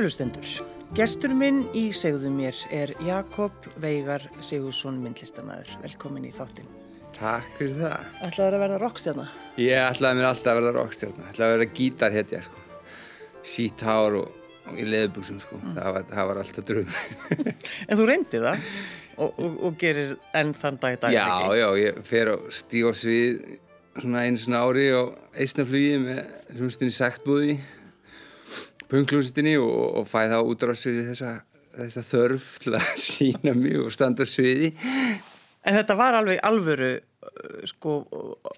Kærulustendur, gestur minn í segðu mér er Jakob Veigar Sigursson myndlistamæður. Velkomin í þáttinn. Takk fyrir það. Ætlaður að verða rockstjarna? Ég ætlaði mér alltaf að verða rockstjarna. Ætlaði að verða gítarhetja, sko. Sítt hár og, og í leðbuksum, sko. Mm. Það, var, það var alltaf drömm. en þú reyndi það og, og, og gerir enn þann dag í dag, já, ekki? Já, já, ég fer á stígósvið svona einu svona ári á eisnaflugi með hljómsdunni Sæktbúði punklúsitinni og, og fæ það útráðsir í þessa, þessa þörf til að sína mig og standa sviði. En þetta var alveg alvöru uh, sko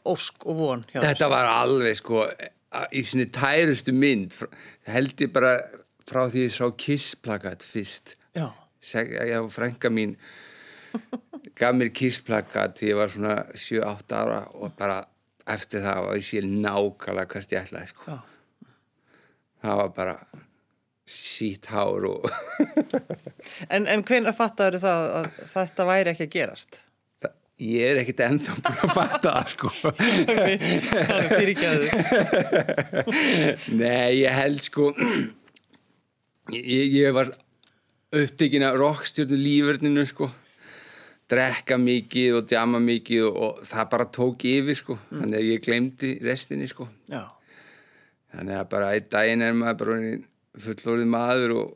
ósk og von Þetta var alveg sko í sinni tærustu mynd held ég bara frá því ég sá Kiss-plakat fyrst. Já. Já, frænka mín gaf mér Kiss-plakat ég var svona 7-8 ára og bara eftir það var ég sér nákvæmlega hvert ég ætlaði sko. Já það var bara sítt hár og En, en hvernig fattar það að þetta væri ekki að gerast? Það, ég er ekkert ennþá búin að fatta það sko. Það er fyrir ekki að þau Nei, ég held sko ég, ég var upptekinn af rockstjórnu lífurninu sko. Drekka mikið og djama mikið og, og það bara tók yfir sko. Mm. þannig að ég glemdi restinni sko. Já þannig að bara einn daginn er maður bara fullorðið maður og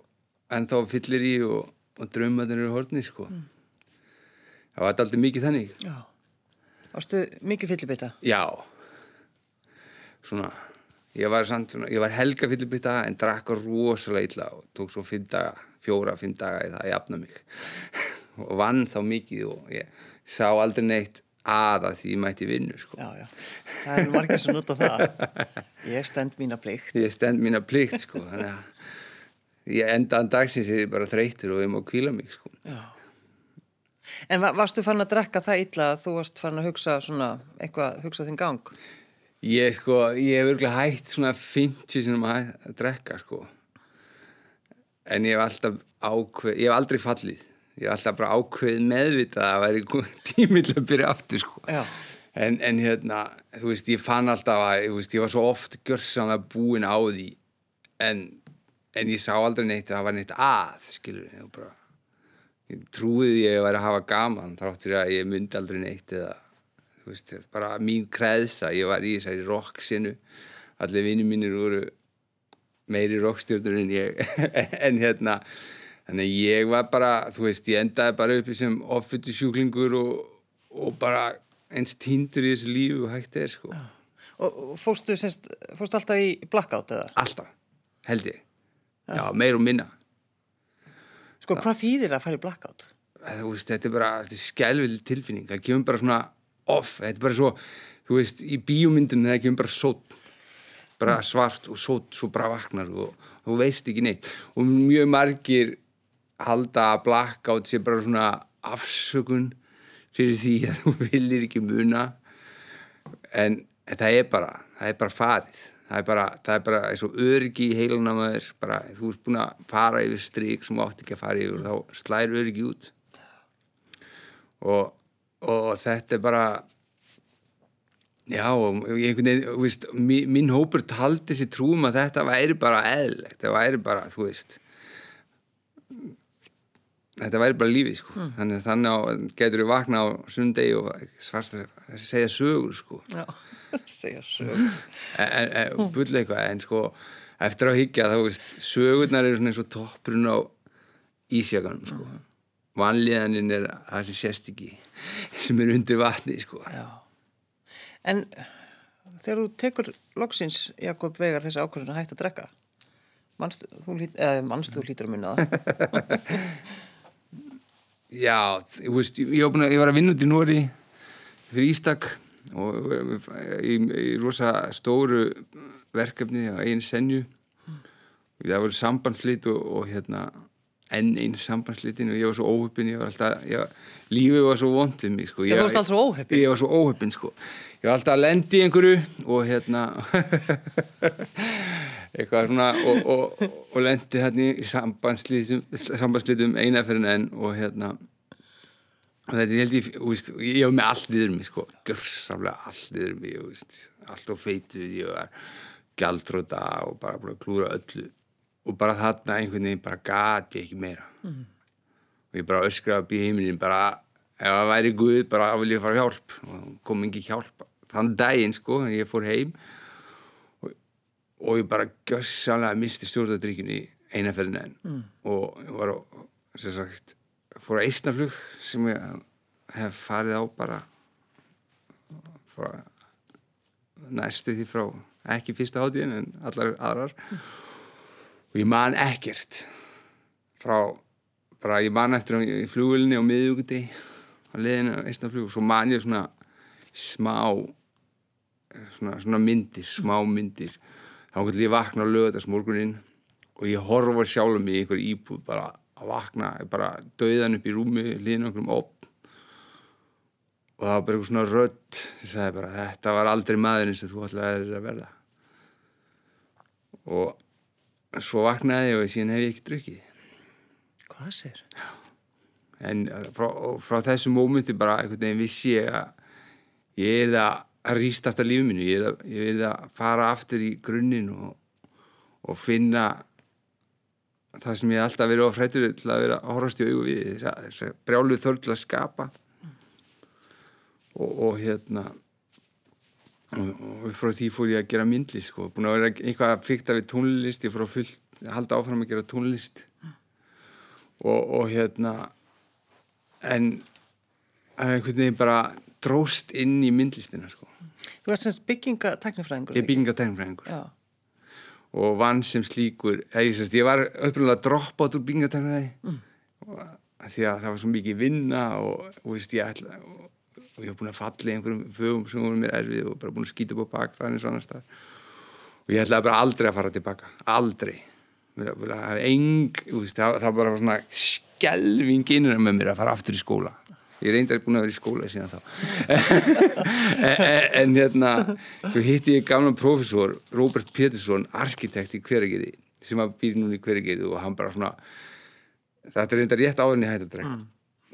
ennþá fyllir í og, og drömmaður eru hortni sko. Mm. það var alltaf mikið þannig. Já, ástu mikið fyllibita? Já. Svona ég var, svona, ég var helga fyllibita en drakka rosalega illa og tók svo fimm daga, fjóra, fimm daga í það að jafna mig. Og vann þá mikið og ég sá aldrei neitt aða því mætti vinnu sko. Já, já, það er margir sem nota það. Ég stend mína plikt. Ég stend mína plikt sko þannig að ég endaðan dagsins er ég bara þreytur og ég má kvíla mig sko. Já. En varstu fann að drekka það illa að þú varst fann að hugsa svona eitthvað, hugsa þinn gang? Ég sko, ég hef örgulega hægt svona 50 sinum að drekka sko. En ég hef alltaf ákveð, ég hef aldrei fallið ég alltaf bara ákveð meðvitað að það væri tímill að byrja aftur sko. En, en hérna, þú veist, ég fann alltaf að, veist, ég var svo oft görsanlega búin á því en, en ég sá aldrei neitt að það var neitt að, skilur ég bara ég trúið ég að vera að hafa gaman þáttur að ég myndi aldrei neitt eða, þú veist, bara mín kreðsa ég var í þessari rocksinu allir vinni mínir voru meiri rockstjórnur en ég en hérna þannig ég var bara, þú veist, ég endaði bara uppi sem offutu sjúklingur og, og bara eins týndur í þessu lífu og hægt er sko. Og fóstu, semst, fóstu alltaf í blackout eða? Alltaf, held ég. Já, Já meir og minna. Sko, hvað þýðir að fara í blackout? Þú veist, þetta er bara, þetta er skælvill tilfinning, það kemur bara svona off, þetta er bara svo, þú veist, í bíómyndunum það kemur bara sót, bara svart og sót, svo bara vaknar og þú veist ekki neitt. Og mjög margir halda að blackout sé bara svona afsökun fyrir því að þú viljir ekki muna. En það er bara það er bara farið. Það er bara, það er bara eins og örgi í heiluna maður bara, þú ert búin að fara yfir stryk sem átt ekki að fara yfir og þá slæður örgi út. Og, og þetta er bara já, og einhvern veginn, þú veist mín, mín hópur taldi sér trúum að þetta væri bara eðlegt, það væri bara, þú veist þetta væri bara lífið sko. Mm. þannig að þannig á, getur við vakna á sundegi og svarst að segja sögur sko. Já, segja sögur. En, en, og bulla eitthvað en sko eftir að higgja þá veist sögurnar eru svona eins og toppurinn á ísjaganum sko. Mm. vanlíðaninn er það sem sést ekki sem er undir vatni sko. Já. en þegar þú tekur loksins Jakob Vegar þessi ákvörðun að hægt að drekka mannstu þú, lít, þú lítur að munna það Já, ég, veist, ég, ég, að, ég var að vinna út í Nóri fyrir Ístak og í, í rosa stóru verkefni á einn senju og það voru sambandslit og, og hérna enn einn sambandslitin og ég var svo óhöppin ég var alltaf, lífið var svo vondið mig sko. Ég? Ég var svo óhöppin sko ég var alltaf að lendi einhverju og hérna eitthvað svona og, og, og lendi hérna í sambandslitum einaferðin enn og hérna og þetta er held ég, víst, ég hef með allt yfir mig sko, görsamlega allt yfir mig víst, allt á feitu ég var gældróta og bara klúra öllu. Og bara þarna einhvern veginn bara gati ekki meira. Og ég bara öskraði upp í heiminin bara ef það væri Guð bara vil ég fara hjálp. Og kom ekki hjálp. Þann daginn sko, ég fór heim og, og ég bara gjössanlega misti stjórnadrykjunni einaferðin enn mm. og var á, sem sagt fór að eistnaflug sem ég hef farið á bara frá næstu því frá ekki fyrsta hátíðin en allar aðrar mm. og ég man ekkert frá bara ég man eftir í flugulni á miðjúkuti á leðinu eistnaflug og svo man ég svona smá svona, svona myndir, smá myndir þá kannski ég vakna á lögadagsmorgunin og ég horfa sjálf mig í einhver íbúð bara að vakna, bara döðan upp í rúmi líðin okkur um opn og það var bara eitthvað svona rödd sem sagði bara þetta var aldrei maðurinn sem þú ætlaði að verða. Og svo vaknaði ég og síðan hef ég ekki drukkið. Hvað sér? En frá, frá þessu mómenti bara einhvern veginn vissi ég að ég er það að rýsta aftur lífið mínu. Ég er það, ég er að fara aftur í grunninn og, og finna það sem ég alltaf verið á frættur til að vera að horfast í augu við þess að brjáluð þörf til að skapa. Og, og hérna og, og frá því fór ég að gera myndlist sko, búin að vera eitthvað fyrkt af tónlist, ég fór að halda áfram að gera tónlist. Og hérna en einhvern veginn bara dróst inn í myndlistina sko. Þú ert semst byggingateknifræðingur Ég er byggingateknifræðingur og vann sem slíkur ég, semst, ég var uppröðulega dropp át úr byggingateknifræði mm. því að það var svo mikið vinna og, og, veist, ég, ætla, og, og ég hef búin að falla í einhverjum fögum sem voru mér erfið og bara búin að skýta upp á bak það eins og annar stað og ég ætlaði bara aldrei að fara tilbaka. Aldrei. Það var bara svona skelving innra með mér að fara aftur í skóla ég reyndar búin að vera í skóla síðan þá en, en hérna hitti ég gamla profesor Robert Petersson, arkitekt í Hveragerði sem að býr núna í Hveragerði og hann bara svona þetta er reyndar rétt áðurinn í hættadreng mm.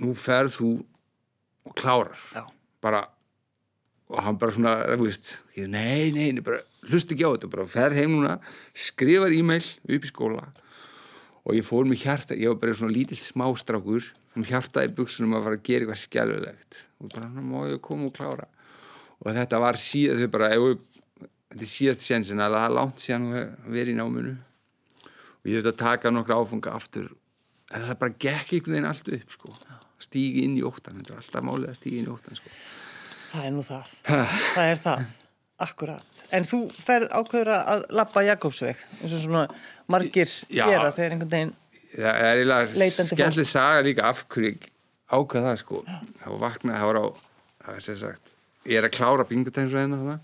nú ferð þú og klárar Já. bara og hann bara svona, þú veist nei, nei, nei, bara hlust ekki á þetta bara ferð heim núna, skrifar e-mail upp í skóla og ég fór með hjarta, ég var bara svona lítill smástrákur um hjarta í buksunum að fara að gera eitthvað skjálfilegt og bara hann má ég koma og klára. Og þetta var síðan þau bara ef, þetta er síðast sensin að það er langt síðan að vera í náminu. Og ég þurfti að taka nokkru áfunga aftur. En það bara gekk einhvern veginn allt upp sko. stígi inn í óttan þetta er alltaf málið að stígi inn í óttan sko. Það er nú það, það er það Akkurat, en þú ferð ákveður að lappa Jakobsveg eins og svona margir Já. gera þegar einhvern veginn það er eiginlega Leitandi skemmtileg saga líka af hverju ég ákvað það sko. Þá vaknaði, það var á það er sem sagt, ég er að klára bingatænsræðina þarna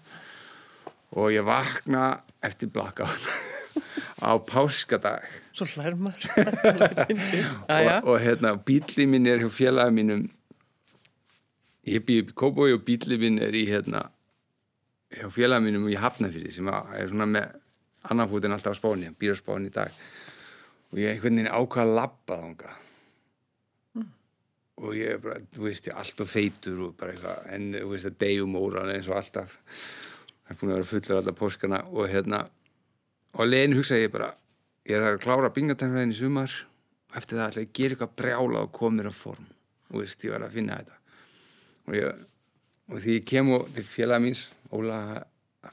og ég vakna eftir blackout á páskadag. Svo hlærmar og, og hérna bíli minn er hjá félagi mínum. Ég býð upp í Kóboi og bíli minn er í hérna hjá félagi mínum í Hafnafyrði sem er svona með annarfútin alltaf á spáni, býr á spáni í dag. Og ég einhvern veginn ákvað að labba þánga mm. og ég er bara, þú veist, ég er alltaf feitur og bara eitthvað, en þú veist, að degjum óran eins og alltaf. Það er búin að vera fullur alltaf póskana og hérna og að leginn hugsa ég bara ég er að klára bingatæmræðin í sumar og eftir það ætla ég að gera eitthvað brjála og koma mér á form. Og veist, ég var að finna þetta. Og, ég, og því ég kem og til félag míns Óla,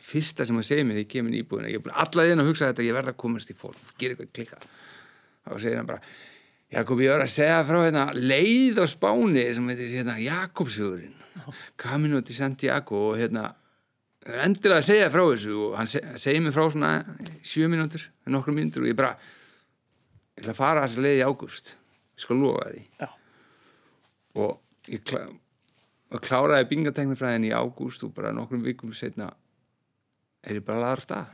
fyrsta sem að segja mig því ég kem inn í íbúðina, ég er búin allar inn að hugsa þetta ég verða að komast í form, gera eitthvað klikka. Þá segir hann bara Jakob, ég var að segja frá hérna leið á spáni sem heitir hérna Jakobsfjörðin Camino di Santiago og hérna endilega að segja frá þessu og hann seg, segir mig frá svona sjö mínútur, nokkru mínútur og ég bara ég ætla að fara að þessa leið í ágúst ég skal lofa því. Já. og ég klá, og kláraði bingateknifræðin í ágúst og bara nokkrum vikum setna er ég bara laður stað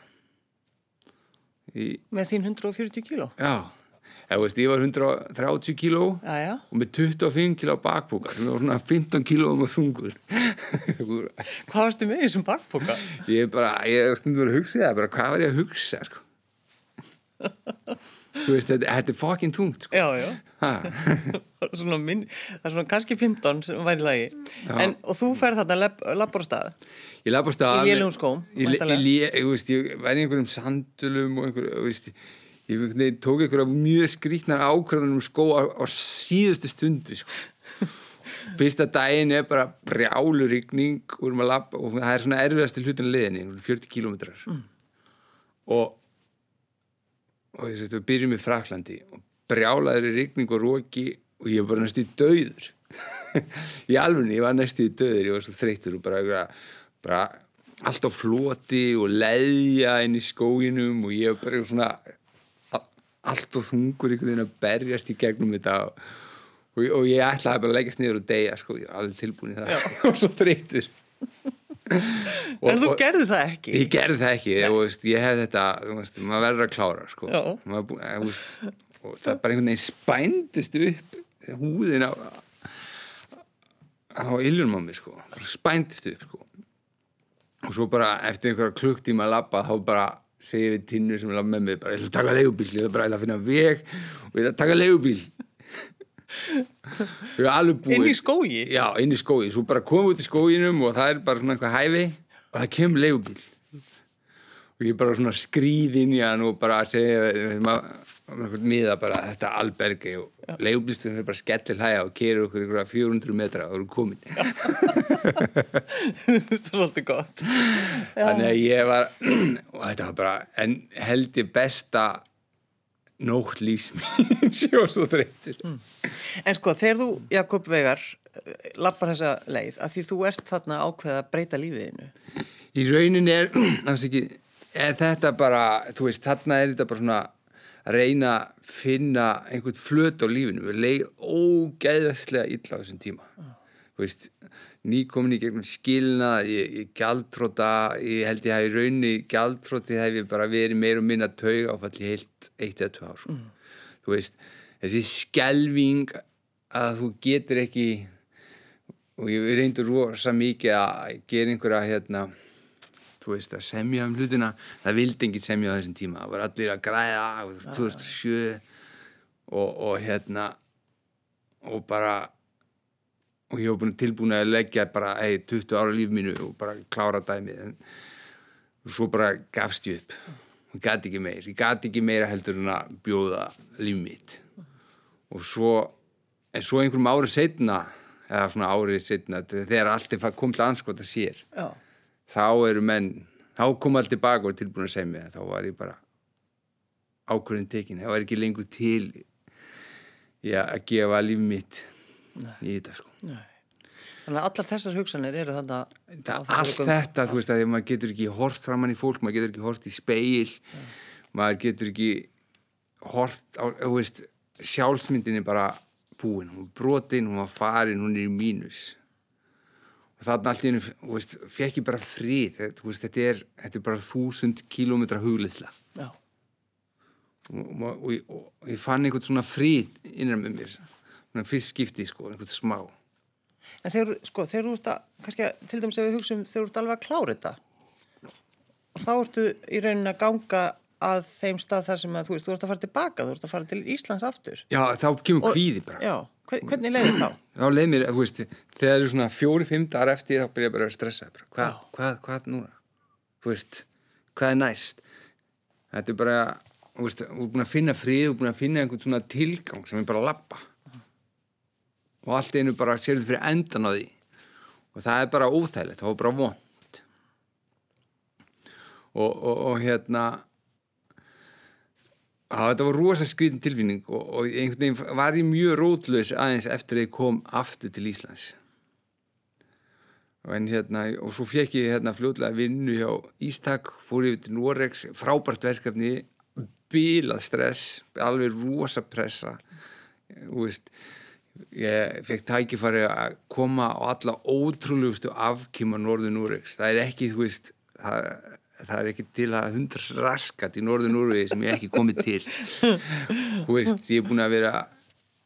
í, með þín 140 kíló já Ég, veist, ég var 130 kíló já, já. og með 25 kíló bakpóka sem var svona 15 kíló um að þungur Hvað varstu með þessum bakpóka? Ég er bara, ég er stundum að hugsa það bara, hvað var ég að hugsa sko? Þú veist, þetta, er fokkin tungt sko. Já, já. Minn, Það er svona kannski 15 sem væri lagi. En, og þú ferð þarna labbur á stað Ég labbur á stað Í lélugum skóm Ég, væri í einhverjum sandulum og einhverjum, veist ég tók einhverja mjög skrítnar ákvörðunum um skó á, á síðustu stundu sko. fyrsta daginn er bara brjálu rigning og það er svona erfiðasti hlutin liðinni, 40 kílómetrar. Mm. og og ég seti við byrjum í Fraklandi og brjálaður í rigning og róki og ég var bara næstu í döður í alfunni, ég var næstu í döður ég var svo þreytur og bara, bara allt á floti og leiðja inn í skóginum og ég var bara svona allt og þungur einhvern veginn að berjast í gegnum þetta og, og, og ég ætlaði bara að leggast niður og deyja sko, ég var alveg tilbúin í það. Og svo þreytur En þú gerði það ekki? Ég gerði það ekki, ég, veist, ég hef þetta, veist, maður verður að klára sko. maður, veist, og það er bara einhvern veginn spændist upp húðin á á illunum á mig sko, spændist upp sko. Og svo bara eftir einhverja klukktíma að lappa þá bara segja við tinnu sem er að með mig bara ég ætla að taka leigubíl, ég ætla bara að finna veg og ég ætla að taka leigubíl inn í skógi? já, inn í skógi, svo bara komum við út í skóginum og það er bara svona eitthvað hæfi og það kemur leigubíl og ég bara svona skrýð inn í hann og bara segja miða bara þetta albergi og leigubílstöðum er bara skellir hæga og kerur okkur ykkur 400 metra og eru komin. Þetta er svolítið gott. Þannig að ég var og þetta var bara en held ég besta nótt lífsmín sjó svo þreytur mm. En sko, þegar þú, Jakob Vegar lappar þessa leið, að því þú ert þarna ákveð að breyta lífiðinu Í raunin er, ekki, er þetta bara, þú veist, þarna er þetta bara svona að reyna að finna einhvern flöt á lífinu við leið ógæðaslega illa á þessum tíma mm. Veist, nýkomin í gegnum skilna ég, ég gældtróta, ég held ég hafi raunni gældtróti hef ég bara verið meir og minna taug áfalli heilt eitt eða tvö ár sko. mm. þú veist, þessi skelving að þú getur ekki og ég reyndur rosa mikið að gera einhverja hérna þú veist að semja um hlutina það vildi enginn semja á þessum tíma það var allir að græða 2007 og, og hérna og bara og ég búin tilbúin að leggja bara hey, 20 ára líf mínu og bara klára dæmi en svo bara gafst ég upp. Ég gæti ekki meir, ég gæti ekki meira heldur en að bjóða líf mitt. Og svo en svo einhverjum árið setna eða svona árið setna þegar allt er komið til anskota sér já. þá eru menn þá kom allt tilbaka og tilbúin að segja mig þá var ég bara ákveðin tekin, það var ekki lengur til já, að gefa líf mitt Nei. í þetta sko. Nei. Þannig að allar þessar hugsanir eru þannig að allt þetta, þú veist að maður getur ekki hort framann í fólk, maður getur ekki hort í speil Nei. maður getur ekki hort á, þú veist sjálfsmyndin er bara búin, hún er brotin, hún var farin, hún er í mínus. Og þannig allt í hennu, þú veist, fekk ég bara frið, þetta, veist, þetta, er, þetta er bara þúsund kílómetra hugleisla og, og, og, og ég fann einhvern svona frið innan með mér, fyrst skipti sko, einhvern smá En þegar, sko, þegar þú ert að, kannski til dæmis ef við hugsaum, þegar þú ert alveg að klára þetta og þá ertu í raunin að ganga að þeim stað þar sem að þú veist, þú ert að fara tilbaka, þú ert að fara til Íslands aftur Já, þá kemur kvíði bara Já Hvernig leiði þá? Þá leiði mér, þú veist, þegar það eru svona fjóri-fimm dagar eftir þá byrja ég bara að stressa bara, hvað, hvað, hvað núna? Þú veist, hvað er næst? Þetta er bara, þú veist, þú er búin að finna frið, þú er búin að finna einhvern svona tilgang sem er bara að lappa og allt einu bara sér þið fyrir endan á því og það er bara óþægilegt, það var bara vond og, og, og hérna þetta var rosa skriðin tilfinning og, og einhvern veginn var ég mjög rótlaus aðeins eftir að ég kom aftur til Íslands. Og, hérna, og svo fekk ég hérna fljóðlega vinnu hjá Ístak, fór ég til Norex, frábært verkefni, bílað stress, alveg rosa pressa. Veist, ég fekk tækifari að koma á alla ótrúlegustu afkima Norður Norex. Það er ekki, þú veist, það það er ekki til að hundra raskat í norður Núrvegi sem ég ekki komið til. Þú veist, ég er búin að vera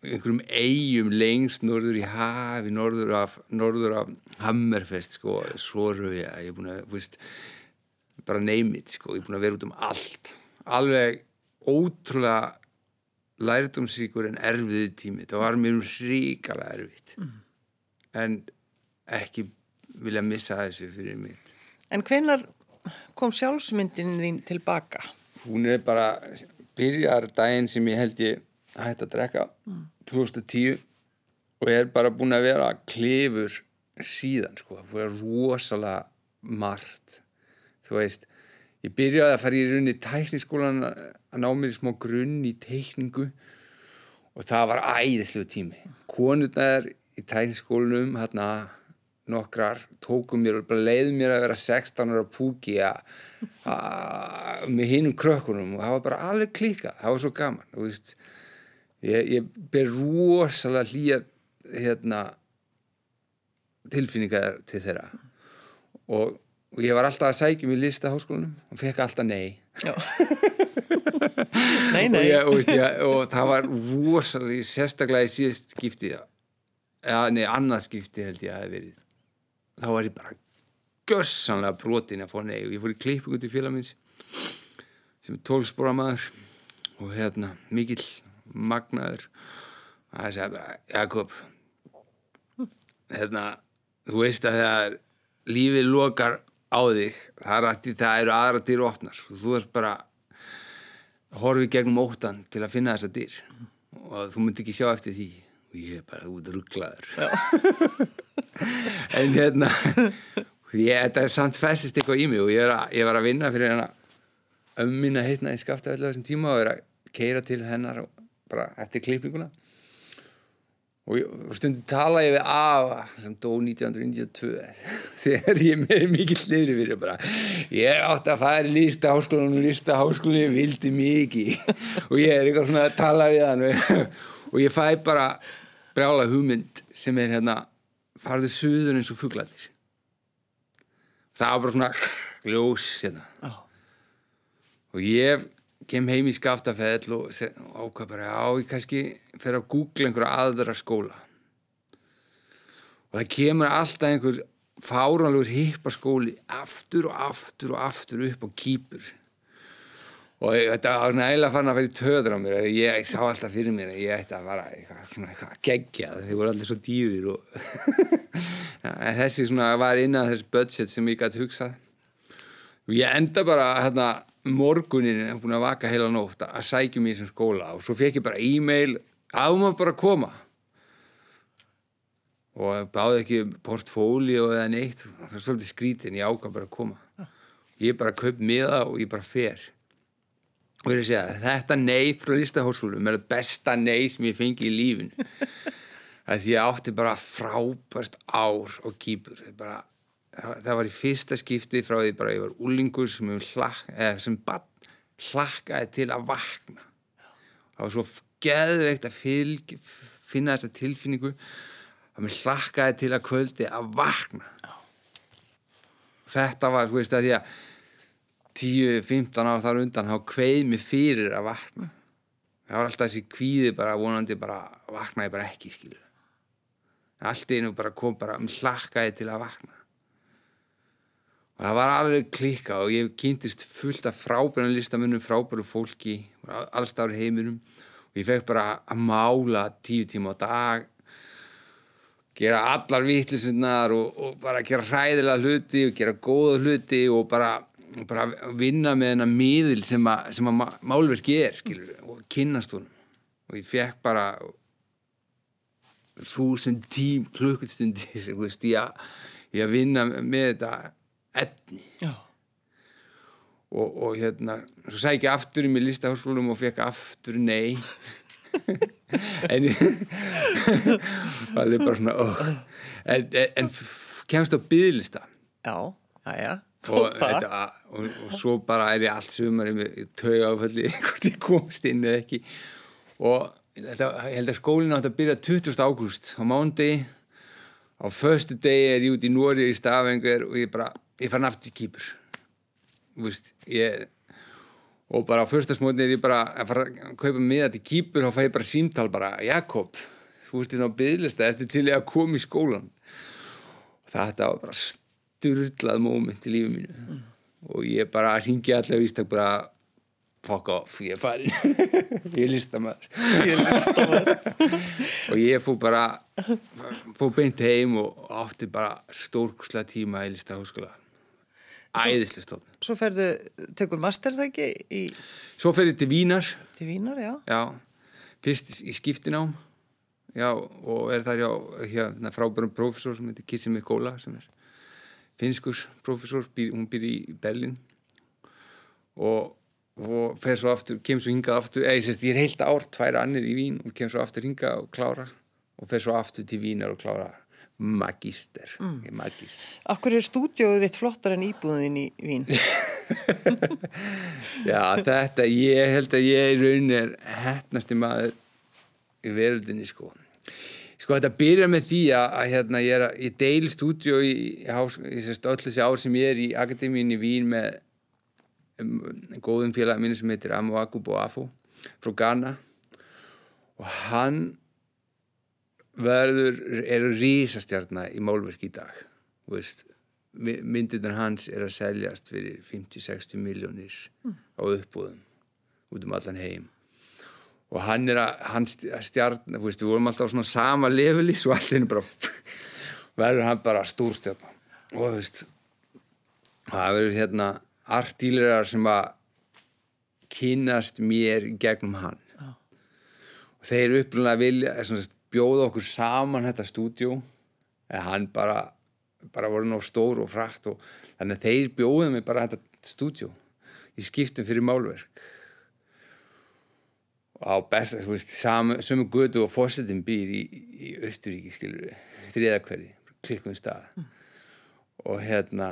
einhverjum eigum lengst norður í hafi, norður af norður af Hammerfest sko, Soröja, ég er búin að veist, bara neymit, sko, ég er búin að vera út um allt, alveg ótrúlega lærdumsíkur en erfiðu tími. Það var mér ríkala erfitt. Mm. en ekki vilja missa þessu fyrir mitt. En hvenar kom sjálfsmyndin þín tilbaka? Hún er bara byrjar daginn sem ég held ég hætti að drekka 2010 og ég er bara búin að vera klifur síðan sko, það er rosalega margt þú veist ég byrjaði að fara í runni tækniskólan að ná mér í smá grunn í teikningu og það var æðislegu tími. Konurnar í tækniskólanum hérna nokkrar tókum mér og leiðum mér að vera 16 ára púki með hinnum krökkunum og það var bara alveg klíka það var svo gaman veist, ég, ég ber rosalega hlýja hérna, tilfinningar til þeirra. Og, og ég var alltaf að sækja mér lista á háskólanum og fekk alltaf nei. Nei, nei. Og, ég, og, veist, ég, og það var rosalega sérstaklega í síðast skipti eða nei, annað skipti held ég að það hef verið. Þá var ég bara gössanlega brotin að fá nei. Og ég fór í klippingu til félagsmins sem er tólspóra maður og hérna mikill magnaður. Og það segja bara Jakob hérna þú veist að þegar lífið lokar á þig það, er það eru aðra opnar. Og þú er bara horfið gegnum óttan til að finna þessa dyr. Og þú myndi ekki sjá eftir því. Og ég er bara út rugglaður en hérna ég, þetta er samt festist eitthvað í mig og ég, að, ég var að vinna fyrir hérna minna heitna í skaftafællu þessum tíma og er að keira til hennar bara eftir klippinguna og, stundum tala ég við Ava sem dó 1992 þegar ég meiri mikið hliðri fyrir bara ég átti að fara í lísta háskólan og lísta háskólan ég vildi mikið og ég er eitthvað svona að tala við hann. Og ég fæ bara brjála hugmynd sem er hérna farðu suður eins og fugglatir það var bara svona ljós hérna. Oh. og ég kem heim í skaftafell og ákvað bara já ég kannski fer að googla einhverja aðra skóla. Og það kemur alltaf einhver fáránlegur hippaskóli aftur og aftur og aftur upp á kýpur. Og þetta var nægilega fann að vera í töður á mér ég, ég sá alltaf fyrir mér að ég ætti að vara eitthvað, eitthvað geggjað þeir voru allir svo dýrir og ja, þessi svona var innan þess budget sem ég gæti hugsað. Og ég enda bara hérna morgunin er búin að vaka heila nótt að sækja mér í þessum skóla og svo fekk ég bara e-mail að maður bara koma. Og báði ekki portfólio eða neitt það var svolítið skrítin, ég ákvað bara að koma. Ég bara kaup miða og ég bara fer. Og ég er að segja þetta nei frá listahóskólum er það besta nei sem ég fengi í lífinu. Það því ég átti bara frábært ár og kýpur bara, það var í fyrsta skipti frá því bara ég var úlingur sem, hlak, sem hlakkaði til að vakna. Það var svo geðveikt að fylg, finna þessa tilfinningu að mér hlakkaði til að kvöldi að vakna. Þetta var, þú veist að því að 10-15 ára þar undan þá kveið mér fyrir að vakna. Það var alltaf þessi kvíði bara vonandi bara vaknaði bara ekki skilu allt einu bara kom bara mér hlakkaði til að vakna það var alveg klikka og ég kynntist fullt af frábæran listamönnum frábæru fólki allstári heiminum. Og ég fekk bara að mála tíu tíma á dag gera allar vittlisunnar og, og bara gera hræðilega hluti og gera góða hluti og bara, og bara vinna með hennar miðil sem að, sem að málverki er skilur, og kynnast hún og ég fekk bara þúsund tím klukkustundir ég að vinna með þetta etni og, og hérna svo sæk ég aftur í mig listahálskólum og fekk aftur nei. En það er bara svona oh. en, en kemst á byðlista já, já, já. Og, þetta, og, og svo bara er ég allt sumar í tauga áfalli hvort ég komst inn eða ekki. Og þetta, ég held að skólinn átt að byrja 20. ágúst á mándi á förstu degi er ég út í Nóri í Stafengur og ég bara, ég fann aftur kýpur. Þú veist, ég og bara á fyrstasmótin er ég bara að fara að kaupa miða til kýpur og fæ ég bara símtal bara Jakob, þú ert í þá bygglista eftir til ég að koma í skólan og þetta var bara styrlað móment í lífið mínu. Mm. og ég bara ringi allavega vístak bara fuck off, ég er farin ég er listamæður og ég fó bara fó beint heim og átti bara stórkuslega tíma í listahóskóla æðislega stofnun. Svo ferðu, tekur master það ekki í, svo fer ég til Vínar. Til Vínar, já. já, fyrst í skiptinám. Já, og er þar já hérna frábærum prófessor sem heitir Kissimir Góla sem er finskur prófessor, býr, hún býr í Berlin og, og fer svo aftur, kemur svo hingað aftur eða ég sést, ég er heilt ár, tvær annir í Vín og kemur svo aftur hingað og klára og fer svo aftur til Vínar og klára magister, mm. magister Akkur er stúdjóið þitt flottar en íbúðin í Vín? Já, þetta, ég held að ég í raunin er hefnasti maður í veröldinni, sko. Sko, þetta byrjar með því að, að hérna, ég, er, ég deil stúdíu í, í, í öll þessi ár sem ég er í Akademíin í Vín með um, góðum félag mínu sem heitir Amu Akubo Afo frá Ghana og hann verður, eru rísastjarnar í málverk í dag, myndirnar hans er að seljast fyrir 50-60 miljónir á uppbúðum út um allan heim. Og hann er að hann stjarn, þú veist, við vorum alltaf á svona sama svo allt henni bara verður hann bara stúrstjarn og þú veist það verður hérna artílirar sem að kynast mér gegnum hann. Og þeir upprunlega vilja er svona, bjóða okkur saman þetta stúdjó en hann bara bara voru ná stór og frætt og þannig að þeir bjóða mig bara þetta stúdjó í skiptum fyrir málverk. Og á besta, þú veist, samu, götu og fósettin býr í, í Östuríki, skilur við, þriðakverði klikkum stað. Mm. og hérna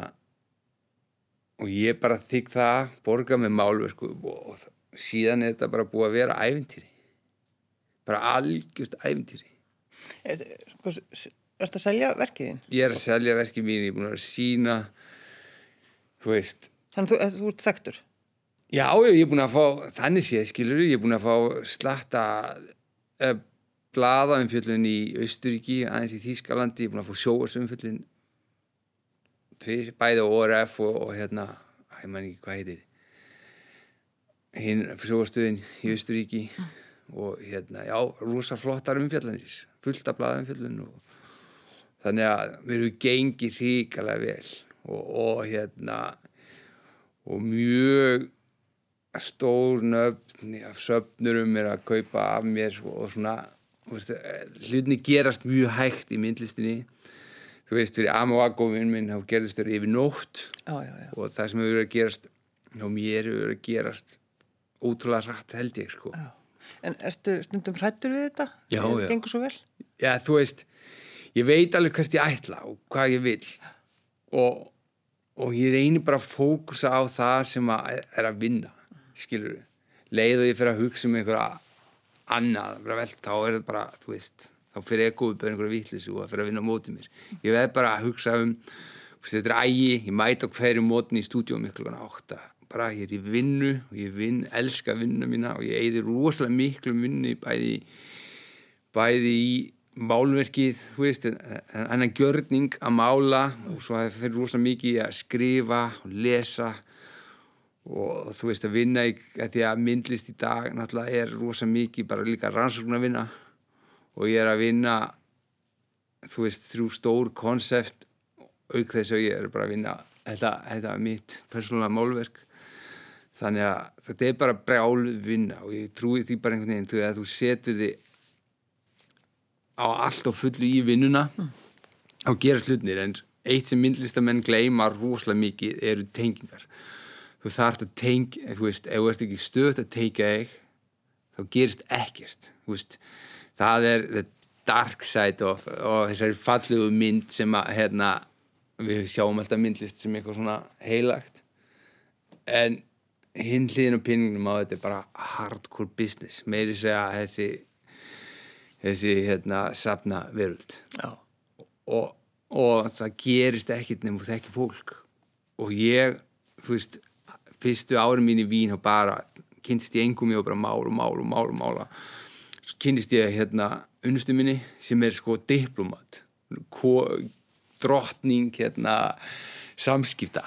og ég bara þykk það, borga með málverku og síðan er þetta bara búið að vera ævintýri bara algjörst ævintýri Er þetta að selja verkiðin? Ég er að selja verkið mín, ég er búin að sína þú veist Þannig að þú, þú ert þektur? Já, ég er búin að fá, þannig séð, skilur ég er búin að fá slatta eh, blaðaumfjöllun í Austuríki, aðeins í Þýskalandi ég er búin að fá sjóarsumfjöllun bæði á ORF og, og hérna, ég man ekki hvað heitir hinn sjóarstöðin í Austuríki og hérna, já, rosa flottar umfjallanir fullt af blaðaumfjöllun og þannig að við erum gengið ríkalega vel og, og hérna og mjög stór nöfn af söfnurum er að kaupa af mér og svona hlutinni gerast mjög hægt í myndlistinni. Þú veist, fyrir Amoagófinn minn þá gerðist þau yfir nótt já, já, já. og það sem hefur verið að gerast og mér hefur verið að gerast ótrúlega rætt held ég sko En ertu stundum hrættur við þetta? Já, já. Gengur svo vel? Já, þú veist, ég veit alveg hvert ég ætla og hvað ég vil og, og ég reynir bara að fókusa á það sem að er að vinna skilur við, leið og ég fyrir að hugsa um einhverja annað bara vel, þá er þetta bara, þú veist þá fyrir ég að góða bara einhverja vitlisu og það fyrir að vinna mótið mér, ég veið bara að hugsa um þetta er ægi, ég mæta hverju mótin í stúdíum miklu átta bara ég er í vinnu og ég vinn, elska vinnu mína og ég eigði rosalega miklu vinnu bæði, bæði í málverkið, þú veist en að gjörning að mála og svo það fyrir rosalega mikið að skrifa og lesa og þú veist að vinna í, að því að myndlist í dag náttúrulega er rosalega mikið bara líka rannsókn að vinna og ég er að vinna þú veist þrjú stór konsept auk þess að ég er bara að vinna þetta, þetta er mitt persónulega málverk þannig að þetta er bara brjál vinna og ég trúi því bara einhvern veginn þú, að þú setur þið á allt og fullu í vinnuna mm. á gera slutnir en eitt sem myndlistamenn gleima rosalega mikið eru tengingar þú þarfst að tengja, þú veist, ef þú ert ekki stöðt að tengja þig þá gerist ekkert, veist það er the dark side of og þessari fallegu mynd sem að, hérna, við sjáum alltaf myndlist sem eitthvað svona heilagt en hinn hlýðin og pinningnum á þetta er bara hardcore business, meiri segja þessi þessi, hérna, sapna veröld og, og það gerist ekkert nefnum þekki fólk. Og ég, veist fyrstu árum mín í Vín og bara kynst ég engum og bara og mála og mála svo kynst ég hérna unnustu minni sem er sko diplomat. Drottning hérna samskipta.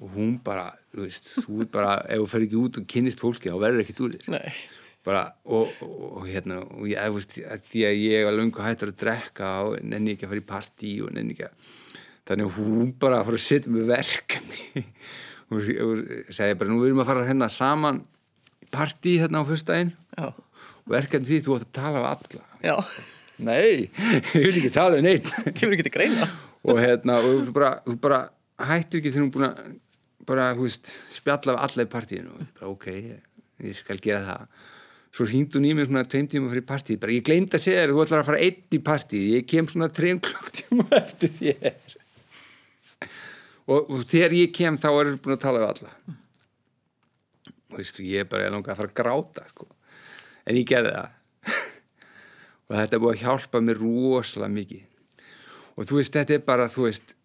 Og hún bara, þú veist, þú er bara ef þú fer ekki út og kynist fólki þá verður ekkert úr þér. Bara, og, og, og hérna og ég, þú veist, því að ég var lungu hættur að drekka og nenni ekki að fara í partí og nenni ekki að þannig að hún bara fór að setja með verkefni. Og segja bara nú erum við að fara hérna saman í partí hérna á fyrstæðin Já. og verkefni því þú átt að tala af alla. Já, nei, ég vil ekki tala um neitt kemur ekki til greina. og hérna og þú bara, bara hættir ekki þegar hún búin að bara, þú veist, spjalla af alla í partíinu. Og bara, ok, ég, skal gera það. Svo hringd hún í mig svona tveim tíma fyrir partíð, bara ég gleymd að segja þér þú ætlar að fara einn í partíð, ég kem svona trefn klukktíma eftir þér. Og, og þegar ég kem þá er það búin að tala af alla. Og veistu, ég er bara langa að fara að gráta sko. en ég gerði það. Og þetta búið að hjálpa mér rosalega mikið. Og þú veist, þetta er bara, þú veist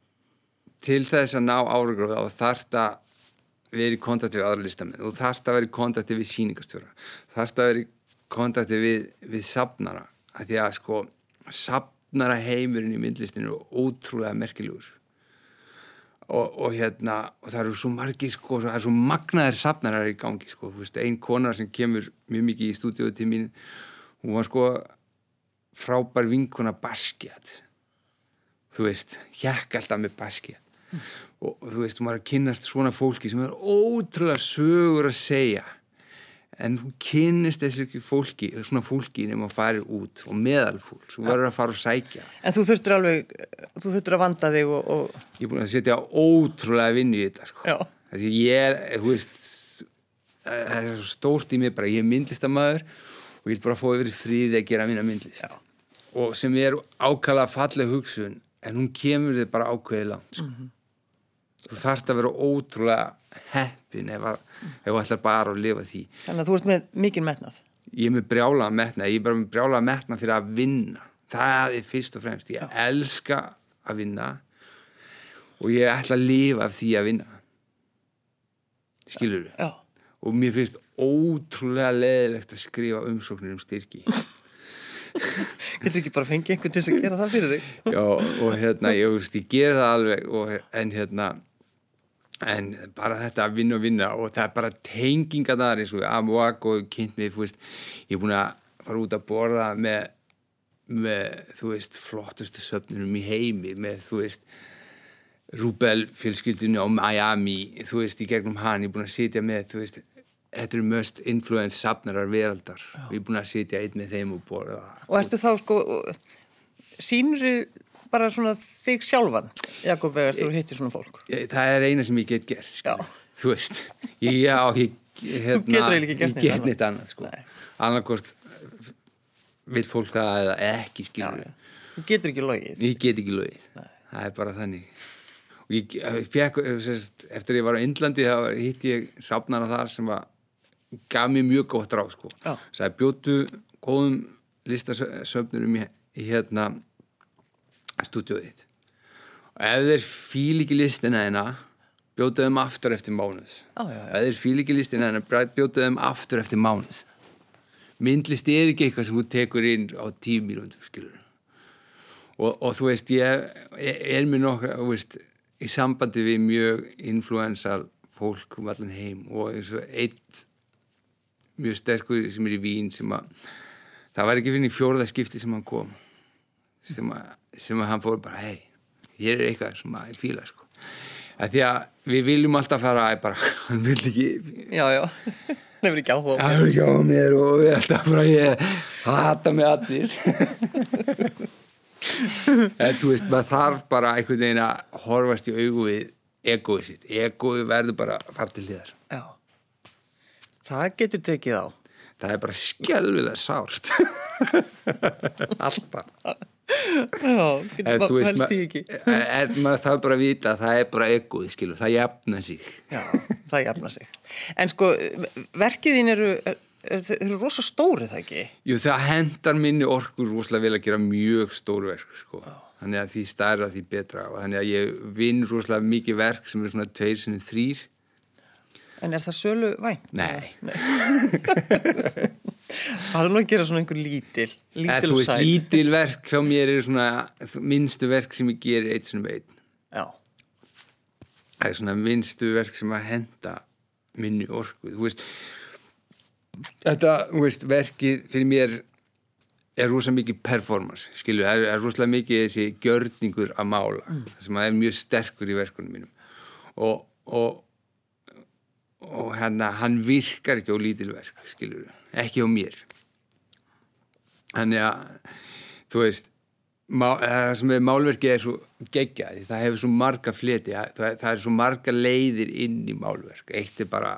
til þess að ná áraugróð þá þarf þetta verið í kontakti við aðra listamenn. Og þarf þetta að vera í kontakti við síningastjóra þarf þetta að vera í kontakti við, við safnara, að því að sko safnara heimurinn í myndlistinu er ótrúlega merkilegur. Og, og hérna og það eru svo margi sko, það eru svo magnaðir safnarar í gangi sko, þú veist, ein konar sem kemur mjög mikið í stúdíóðu til mín hún var sko frábær vinkona Basquiat. Þú veist, hjekk alltaf með Basquiat og, þú veist, maður að kynnast svona fólki sem er ótrúlega sögur að segja en þú kynnist þessu fólki svona fólki nema að fara út og meðalfólk, þú verður að fara og sækja En þú þurftur alveg, þú þurftur að vanda þig og, og ég er búin að setja ótrúlega vinn í þetta sko. Því ég er, þú veist það er svo stórt í mig bara, ég er myndlistamæður og ég vil bara fá yfir fríði að gera mína myndlist Já. og sem er ákala falleg hugsun en hún kemur þig bara ákveði langt sko. Þú þarft að vera ótrúlega heppin ef, að, þú ætlar bara að lifa því. Þannig að þú ert með mikinn metnað. ég er með brjála að metna ég er bara með brjála að metna fyrir að vinna. Það er fyrst og fremst. Ég elska að vinna og ég ætla að lifa af því að vinna. Skilur Já. og mér finnst ótrúlega leðilegt að skrifa umsóknir um styrki. Getur ekki bara fengið einhvern til að gera það fyrir þig? Já, og hérna, ég, ég ger það alveg og, en hérna en bara þetta að vinna og vinna og það er bara tenginga þar eins og Amuak og kynnt mig, veist ég er búin að fara út að borða með, með þú veist flottustu söfnunum í heimi með, þú veist Rúbel fjölskyldinu á Miami þú veist, í gegnum hann, ég er búin að sitja með þú veist, þetta eru mest influence safnarar veraldar, ég er búin að sitja einn með þeim og borða. Og ertu þá sko, sínri bara svona þig sjálfan, Jakob Vegar, þú hittir svona fólk? Ég- það er eina sem ég get gert sko. Þú veist ég, já, ég, hérna, getur eiginlega ekki gert neitt annað. sko. Annarkort vil fólk það eða ekki já. Þú getur ekki logið. ég get ekki lögið það er bara þannig og ég, fekk, sérst, eftir ég var á Indlandi þá hitt ég sápnara þar sem var, gaf mér mjög gott ráð sko. Já. sagði bjótu góðum listasöfnurum í hérna stúdíóið þitt og ef þeir fíl ekki listina þeina bjótu þeim aftur eftir mánuð. Já, já, já. ef þeir fíl ekki listina þeina bjótu þeim aftur eftir mánuð. Myndlist er ekki eitthvað sem þú tekur inn á tíu mínúndum skilur og, og þú veist ég er, mér nokkra veist, í sambandi við mjög influensal fólk um allan heim og eins og eitt mjög sterkur sem er í Vín sem að það var ekki fyrir í fjórða skipti sem hann kom sem að, sem að hann fór bara hei, hér er eitthvað sem að ég fíla sko að því að við viljum alltaf fara að bara, hann vil ekki Já, já. Það hefur ekki á Það er ekki á mér og við alltaf bara ég hata mig allir en þú veist maður þarf bara einhvern veginn að horfast í augu við egoið sitt egoið verður bara að fara til hliðar Já. Það getur tekið á. það er bara skelvilega sárt alltaf Já, getur veist helst maður í ekki. en maður þarf bara að vita að það er bara egoið skilur, það jafna sig Já, það jafna sig. En sko, verkið þín eru, eru, eru rosa stóri það ekki? Jú, það hendar minni orkur rosalega vel að gera mjög stór verk sko. þannig að því stærra því betra og þannig að ég vinn rosalega mikið verk sem eru svona tveir sinni þrýr En er það sölu vænt? Nei, Það er nú að gera svona einhver lítil, lítil þú veist, sæl. lítil verk hjá mér er svona minnstu verk sem ég gerir eitt svona einn. Já, það er svona minnstu verk sem að henda minni orku þú veist. Þetta, þú veist, verkið fyrir mér er rosa mikið performance, skilju, er, er rosa mikið þessi gjörningur að mála mm. sem er mjög sterkur í verkunum mínum. Og, og og hérna, hann virkar ekki á lítilverk, skilju, ekki á mér. Þannig að þú veist má, það sem er málverkið er svo geggjaði, það hefur svo marga fleti það, það er svo marga leiðir inn í málverk, eitt er bara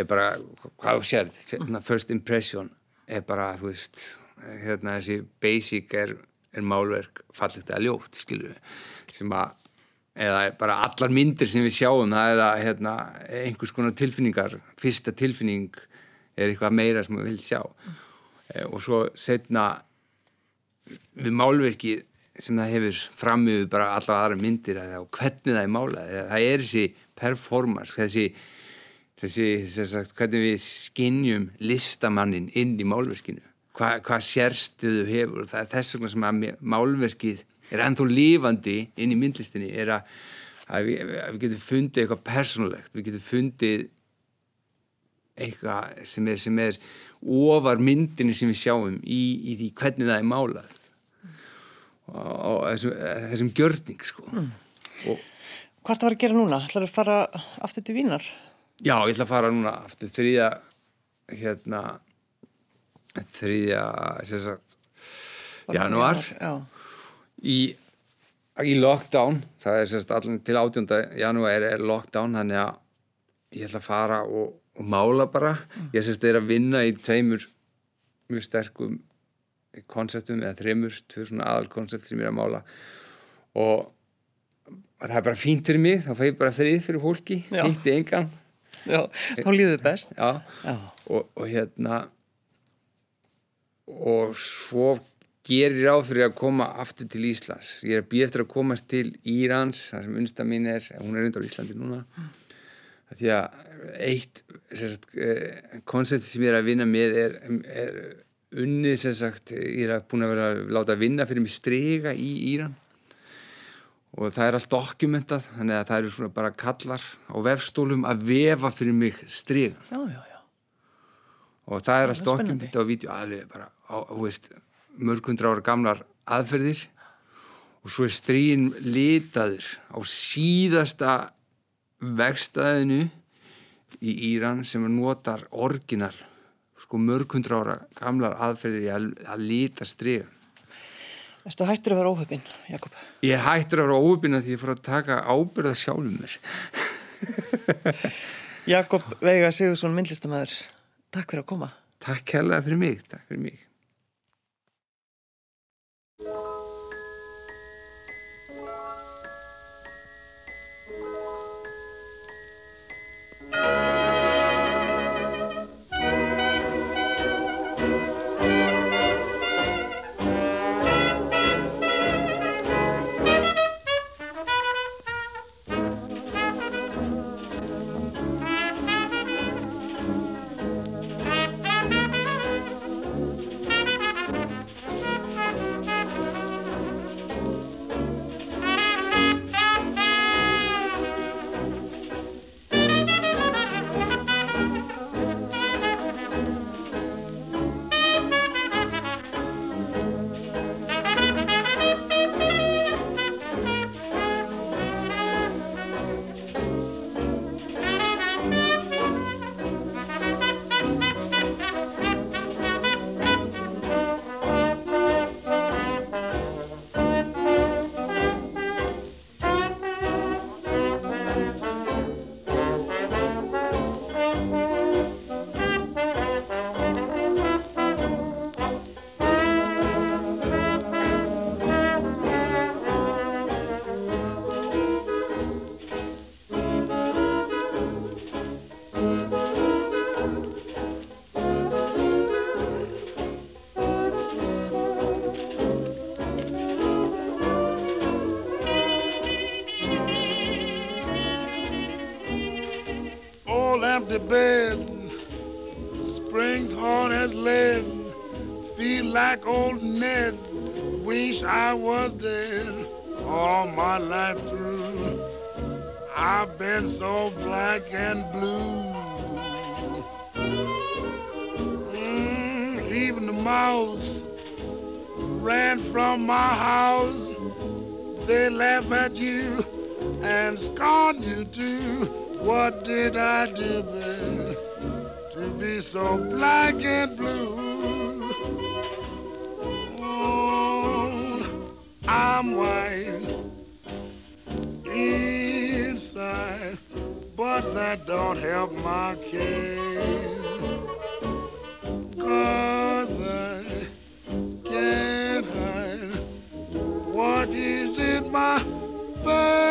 er bara, hvað sér first impression er bara, þú veist hérna þessi basic er, er málverk fallegt að ljótt, skilju sem að eða bara allar myndir sem við sjáum það er að hérna, einhvers konar tilfinningar fyrsta tilfinning er eitthvað meira sem við viljum sjá. E, og svo setna við málverki sem það hefur framöfu bara allar aðra myndir eða hvernig það er málað það er þessi performance þessi, þessi, þessi hvernig við skinnjum listamannin inn í málverkinu. Hva, hvað sérstuðu hefur það er þess vegna sem að málverkið er ennþá lífandi inn í myndlistinni er að, að, við, að við getum fundið eitthvað persónulegt, við getum fundið eitthvað sem er, sem er ofar myndinni sem við sjáum í, í því hvernig það er málað og þessum, þessum gjörning sko mm. og, Hvað er það að gera núna? það að fara aftur til Vínar? Já, ég ætla að fara núna aftur þrýja hérna þrýja sagt januar já í, í lockdown það er sérst allir til 18. janúar er lockdown þannig að ég ætla að fara og, og mála bara. Ég sérst er að vinna í tveimur mjög sterkum konseptum eða þreymur, tvö svona aðalkoncept sem ég er að mála. Og það er bara fínt fyrir mig þá fæ ég bara frið fyrir fólki hitti engan. Já, þá líður best. Já, Já. Og, og hérna og svo gerir á fyrir að koma aftur til Íslands. Ég er að býja eftir að komast til Írans þar sem unnsta mín er, hún er undan Íslandi núna. mm. Því að eitt eh, koncept sem ég er að vinna með er, er unnið sem sagt, ég er að búin að vera að láta að vinna fyrir mig strega í Íran. Og það er allt dokumentað þannig að það eru svona bara kallar á vefstólum að vefa fyrir mig strega já, já, já. og það er allt dokumentað á vídeo alveg bara, á, þú veist mörgundra ára gamlar aðferðir. Og svo er stríin litaður á síðasta vegstæðinu í Íran sem notar orginal sko mörgundra ára gamlar aðferðir í að, að lita stríin Erstu hættur að vera óhöfin, Jakob? Ég hættur að vera óhöfin að því ég fór að taka ábyrða sjálfum mér. Jakob Veiga Sigursson, myndlistamæður Takk fyrir að koma. Takk hella fyrir mig, takk fyrir mig empty bed, spring corn has lead, feel like old Ned, wish I was dead all my life through. I've been so black and blue. Mm, even the mouse ran from my house. They laugh at you and scorn you too. What did I do then to be so black and blue? Oh, I'm white inside, but that don't help my case. What is in my bed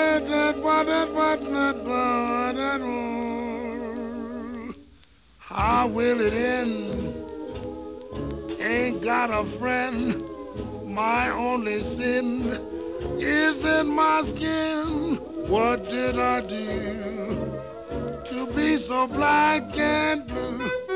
How will it end? Ain't got a friend. My only sin is in my skin. What did I do to be so black and blue?